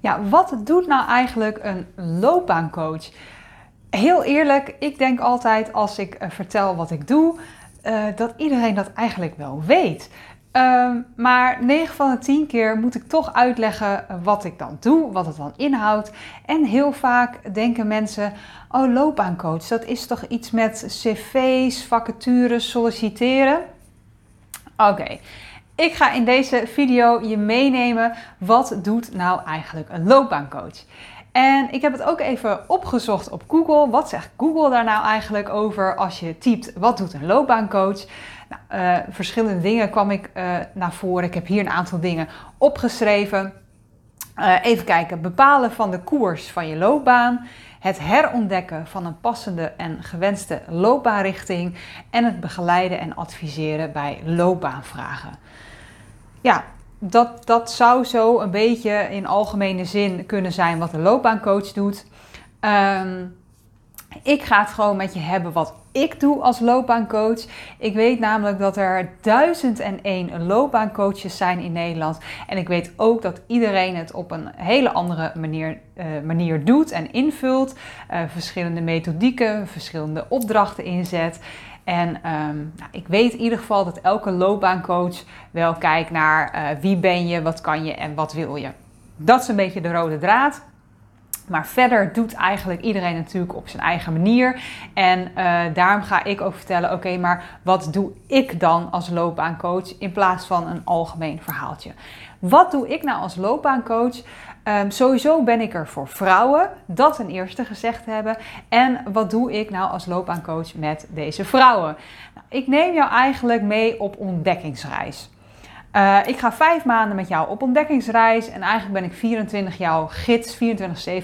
Ja, wat doet nou eigenlijk een loopbaancoach? Heel eerlijk, ik denk altijd als ik uh, vertel wat ik doe, uh, dat iedereen dat eigenlijk wel weet. Uh, maar 9 van de 10 keer moet ik toch uitleggen wat ik dan doe, wat het dan inhoudt. En heel vaak denken mensen: Oh, loopbaancoach, dat is toch iets met cv's, vacatures, solliciteren? Oké. Ik ga in deze video je meenemen wat doet nou eigenlijk een loopbaancoach. En ik heb het ook even opgezocht op Google. Wat zegt Google daar nou eigenlijk over als je typt wat doet een loopbaancoach? Nou, uh, verschillende dingen kwam ik uh, naar voren. Ik heb hier een aantal dingen opgeschreven. Uh, even kijken, bepalen van de koers van je loopbaan, het herontdekken van een passende en gewenste loopbaanrichting en het begeleiden en adviseren bij loopbaanvragen. Ja, dat, dat zou zo een beetje in algemene zin kunnen zijn wat een loopbaancoach doet. Um, ik ga het gewoon met je hebben wat ik doe als loopbaancoach. Ik weet namelijk dat er duizend en één loopbaancoaches zijn in Nederland. En ik weet ook dat iedereen het op een hele andere manier, uh, manier doet en invult. Uh, verschillende methodieken, verschillende opdrachten inzet. En um, nou, ik weet in ieder geval dat elke loopbaancoach wel kijkt naar uh, wie ben je, wat kan je en wat wil je. Dat is een beetje de rode draad. Maar verder doet eigenlijk iedereen natuurlijk op zijn eigen manier. En uh, daarom ga ik ook vertellen: oké, maar wat doe ik dan als loopbaancoach in plaats van een algemeen verhaaltje? Wat doe ik nou als loopbaancoach? Um, sowieso ben ik er voor vrouwen, dat ten eerste gezegd hebben. En wat doe ik nou als loopbaancoach met deze vrouwen? Nou, ik neem jou eigenlijk mee op ontdekkingsreis. Uh, ik ga vijf maanden met jou op ontdekkingsreis en eigenlijk ben ik 24 jouw gids, 24-7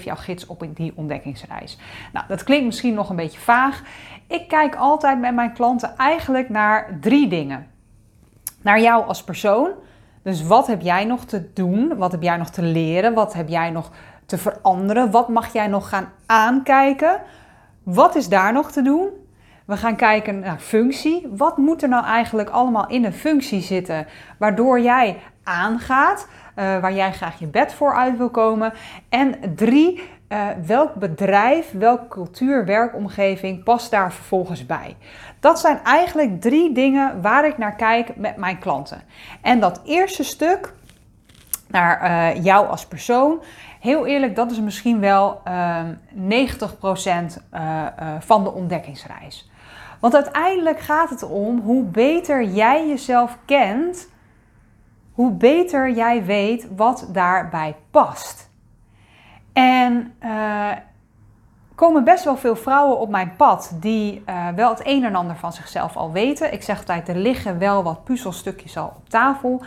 jouw gids op die ontdekkingsreis. Nou, dat klinkt misschien nog een beetje vaag. Ik kijk altijd met mijn klanten eigenlijk naar drie dingen. Naar jou als persoon. Dus wat heb jij nog te doen? Wat heb jij nog te leren? Wat heb jij nog te veranderen? Wat mag jij nog gaan aankijken? Wat is daar nog te doen? We gaan kijken naar functie. Wat moet er nou eigenlijk allemaal in een functie zitten waardoor jij aangaat, uh, waar jij graag je bed voor uit wil komen? En drie, uh, welk bedrijf, welke cultuur, werkomgeving past daar vervolgens bij? Dat zijn eigenlijk drie dingen waar ik naar kijk met mijn klanten. En dat eerste stuk, naar uh, jou als persoon, heel eerlijk, dat is misschien wel uh, 90% van de ontdekkingsreis. Want uiteindelijk gaat het om hoe beter jij jezelf kent, hoe beter jij weet wat daarbij past. En uh, komen best wel veel vrouwen op mijn pad die wel het een en ander van zichzelf al weten. Ik zeg altijd, er liggen wel wat puzzelstukjes al op tafel.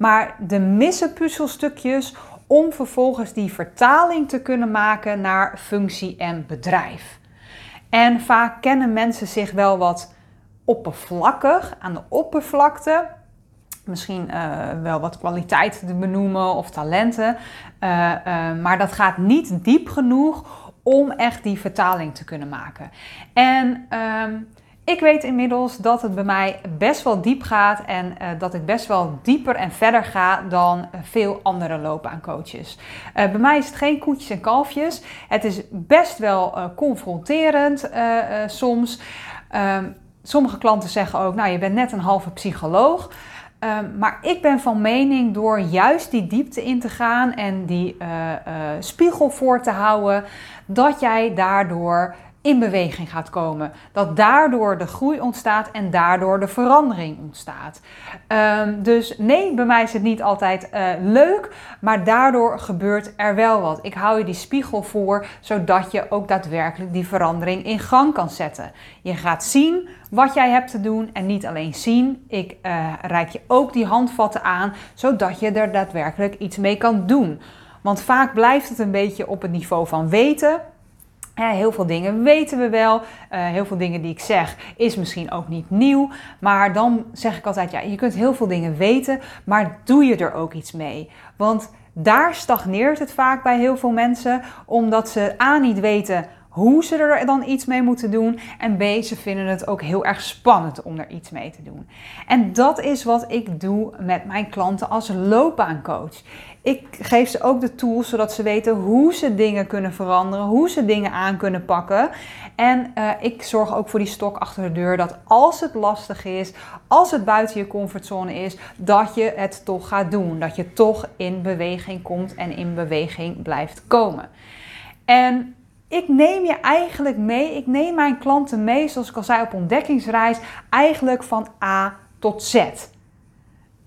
Maar de missen puzzelstukjes om vervolgens die vertaling te kunnen maken naar functie en bedrijf. En vaak kennen mensen zich wel wat oppervlakkig aan de oppervlakte. Misschien uh, wel wat kwaliteiten te benoemen of talenten. Uh, uh, maar dat gaat niet diep genoeg om echt die vertaling te kunnen maken. En ehm, ik weet inmiddels dat het bij mij best wel diep gaat en uh, dat ik best wel dieper en verder ga dan veel andere loopbaancoaches. Uh, bij mij is het geen koetjes en kalfjes. Het is best wel uh, confronterend soms. Um, sommige klanten zeggen ook, nou je bent net een halve psycholoog. Um, maar ik ben van mening door juist die diepte in te gaan en die spiegel voor te houden, dat jij daardoor in beweging gaat komen. Dat daardoor de groei ontstaat en daardoor de verandering ontstaat. Um, dus nee, bij mij is het niet altijd uh, leuk, maar daardoor gebeurt er wel wat. Ik hou je die spiegel voor, zodat je ook daadwerkelijk die verandering in gang kan zetten. Je gaat zien wat jij hebt te doen en niet alleen zien. Ik uh, reik je ook die handvatten aan, zodat je er daadwerkelijk iets mee kan doen. Want vaak blijft het een beetje op het niveau van weten heel veel dingen weten we wel. Uh, heel veel dingen die ik zeg is misschien ook niet nieuw. Maar dan zeg ik altijd, ja, je kunt heel veel dingen weten, maar doe je er ook iets mee? Want daar stagneert het vaak bij heel veel mensen, omdat ze A niet weten hoe ze er dan iets mee moeten doen. En B, ze vinden het ook heel erg spannend om er iets mee te doen. En dat is wat ik doe met mijn klanten als loopbaancoach. Ik geef ze ook de tools zodat ze weten hoe ze dingen kunnen veranderen, hoe ze dingen aan kunnen pakken. En uh, ik zorg ook voor die stok achter de deur dat als het lastig is, als het buiten je comfortzone is, dat je het toch gaat doen. Dat je toch in beweging komt en in beweging blijft komen. En ik neem je eigenlijk mee, ik neem mijn klanten mee, zoals ik al zei, op ontdekkingsreis, eigenlijk van A tot Z.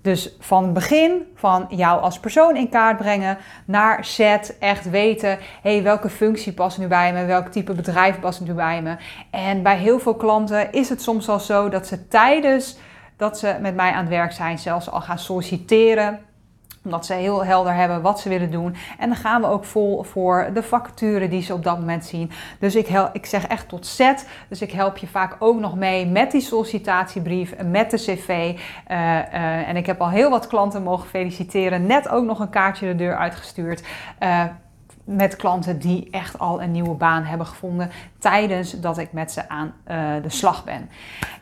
Dus van het begin van jou als persoon in kaart brengen naar Z, echt weten, hey, welke functie past nu bij me, welk type bedrijf past nu bij me. En bij heel veel klanten is het soms al zo dat ze tijdens dat ze met mij aan het werk zijn, zelfs al gaan solliciteren omdat ze heel helder hebben wat ze willen doen. En dan gaan we ook vol voor de vacature die ze op dat moment zien. Dus ik, ik zeg echt tot zet. Dus ik help je vaak ook nog mee met die sollicitatiebrief, met de cv. Uh, uh, en ik heb al heel wat klanten mogen feliciteren. Net ook nog een kaartje de deur uitgestuurd. Uh, met klanten die echt al een nieuwe baan hebben gevonden tijdens dat ik met ze aan de slag ben.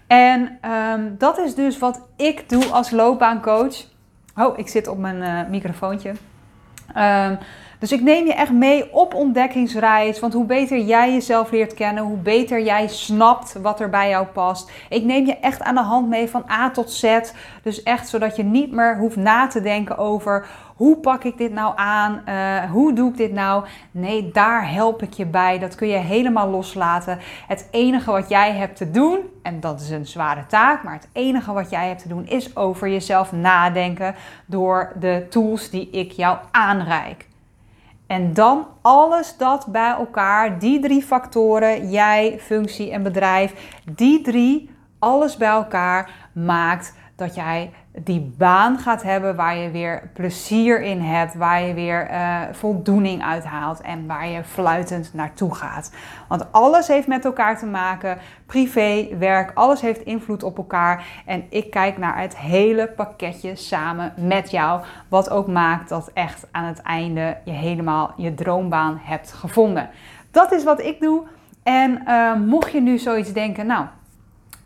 En um, dat is dus wat ik doe als loopbaancoach. Oh, ik zit op mijn uh, microfoontje. Um, dus ik neem je echt mee op ontdekkingsreis. Want hoe beter jij jezelf leert kennen, hoe beter jij snapt wat er bij jou past. Ik neem je echt aan de hand mee van A tot Z. Dus echt zodat je niet meer hoeft na te denken over hoe pak ik dit nou aan? Uh, hoe doe ik dit nou? Nee, daar help ik je bij. Dat kun je helemaal loslaten. Het enige wat jij hebt te doen, en dat is een zware taak, maar het enige wat jij hebt te doen is over jezelf nadenken door de tools die ik jou aanreik. En dan alles dat bij elkaar, die drie factoren, jij, functie en bedrijf, die drie, alles bij elkaar maakt dat jij die baan gaat hebben waar je weer plezier in hebt, waar je weer uh, voldoening uithaalt en waar je fluitend naartoe gaat. Want alles heeft met elkaar te maken, privé, werk, alles heeft invloed op elkaar. En ik kijk naar het hele pakketje samen met jou, wat ook maakt dat echt aan het einde je helemaal je droombaan hebt gevonden. Dat is wat ik doe. En uh, mocht je nu zoiets denken, nou,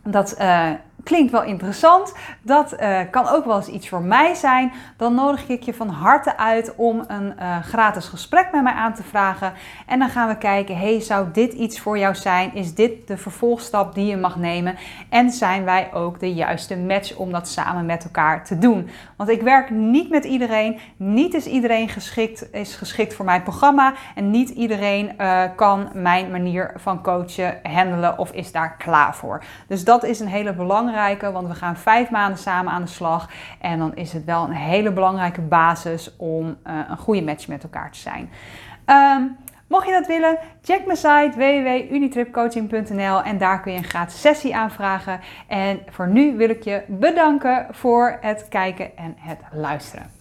dat. Uh, klinkt wel interessant, dat uh, kan ook wel eens iets voor mij zijn, dan nodig ik je van harte uit om een uh, gratis gesprek met mij aan te vragen. En dan gaan we kijken, hey, zou dit iets voor jou zijn? Is dit de vervolgstap die je mag nemen? En zijn wij ook de juiste match om dat samen met elkaar te doen? Want ik werk niet met iedereen, niet is iedereen geschikt, is geschikt voor mijn programma en niet iedereen uh, kan mijn manier van coachen handelen of is daar klaar voor. Dus dat is een hele belangrijke want we gaan vijf maanden samen aan de slag. En dan is het wel een hele belangrijke basis om uh, een goede match met elkaar te zijn. Um, Mocht je dat willen, check mijn site www.unitripcoaching.nl en daar kun je een gratis sessie aanvragen. En voor nu wil ik je bedanken voor het kijken en het luisteren.